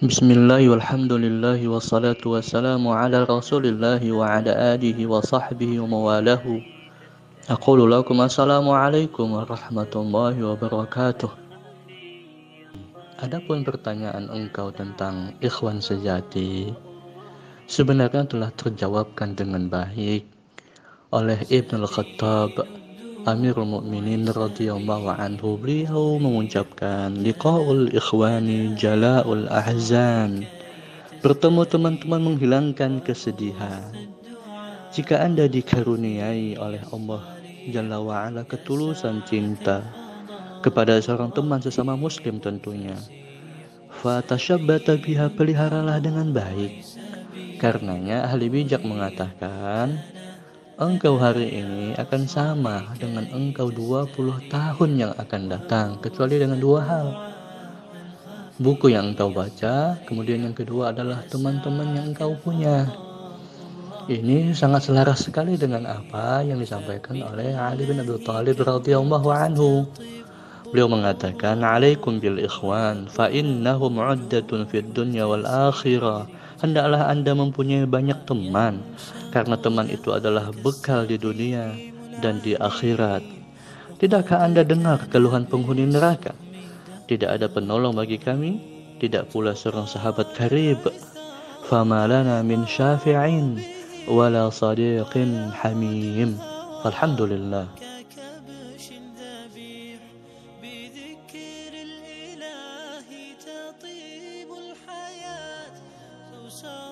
Bismillah walhamdulillah wassalatu wassalamu ala rasulillah wa ala alihi wa sahbihi wa mawalahu. Aqulu lakum warahmatullahi wabarakatuh. Adapun pertanyaan engkau tentang ikhwan sejati Sebenarnya telah terjawabkan dengan baik oleh Ibn al-Khattab Amirul Mukminin radhiyallahu anhu beliau mengucapkan liqaul ikhwani jala'ul ahzan. Bertemu teman-teman menghilangkan kesedihan. Jika Anda dikaruniai oleh Allah Jalla wa'ala ketulusan cinta kepada seorang teman sesama muslim tentunya fatashabbata biha peliharalah dengan baik. Karenanya ahli bijak mengatakan engkau hari ini akan sama dengan engkau 20 tahun yang akan datang kecuali dengan dua hal. Buku yang engkau baca kemudian yang kedua adalah teman-teman yang engkau punya. Ini sangat selaras sekali dengan apa yang disampaikan oleh Ali bin Abi Thalib radhiyallahu anhu. Beliau mengatakan, "Alaikum bil ikhwan, fa innahum 'uddatun fid dunya wal akhirah." Hendaklah Anda mempunyai banyak teman, karena teman itu adalah bekal di dunia dan di akhirat. Tidakkah Anda dengar keluhan penghuni neraka? Tidak ada penolong bagi kami, tidak pula seorang sahabat karib. Fama lana min syafi'in wala sadiqin hamim. Alhamdulillah.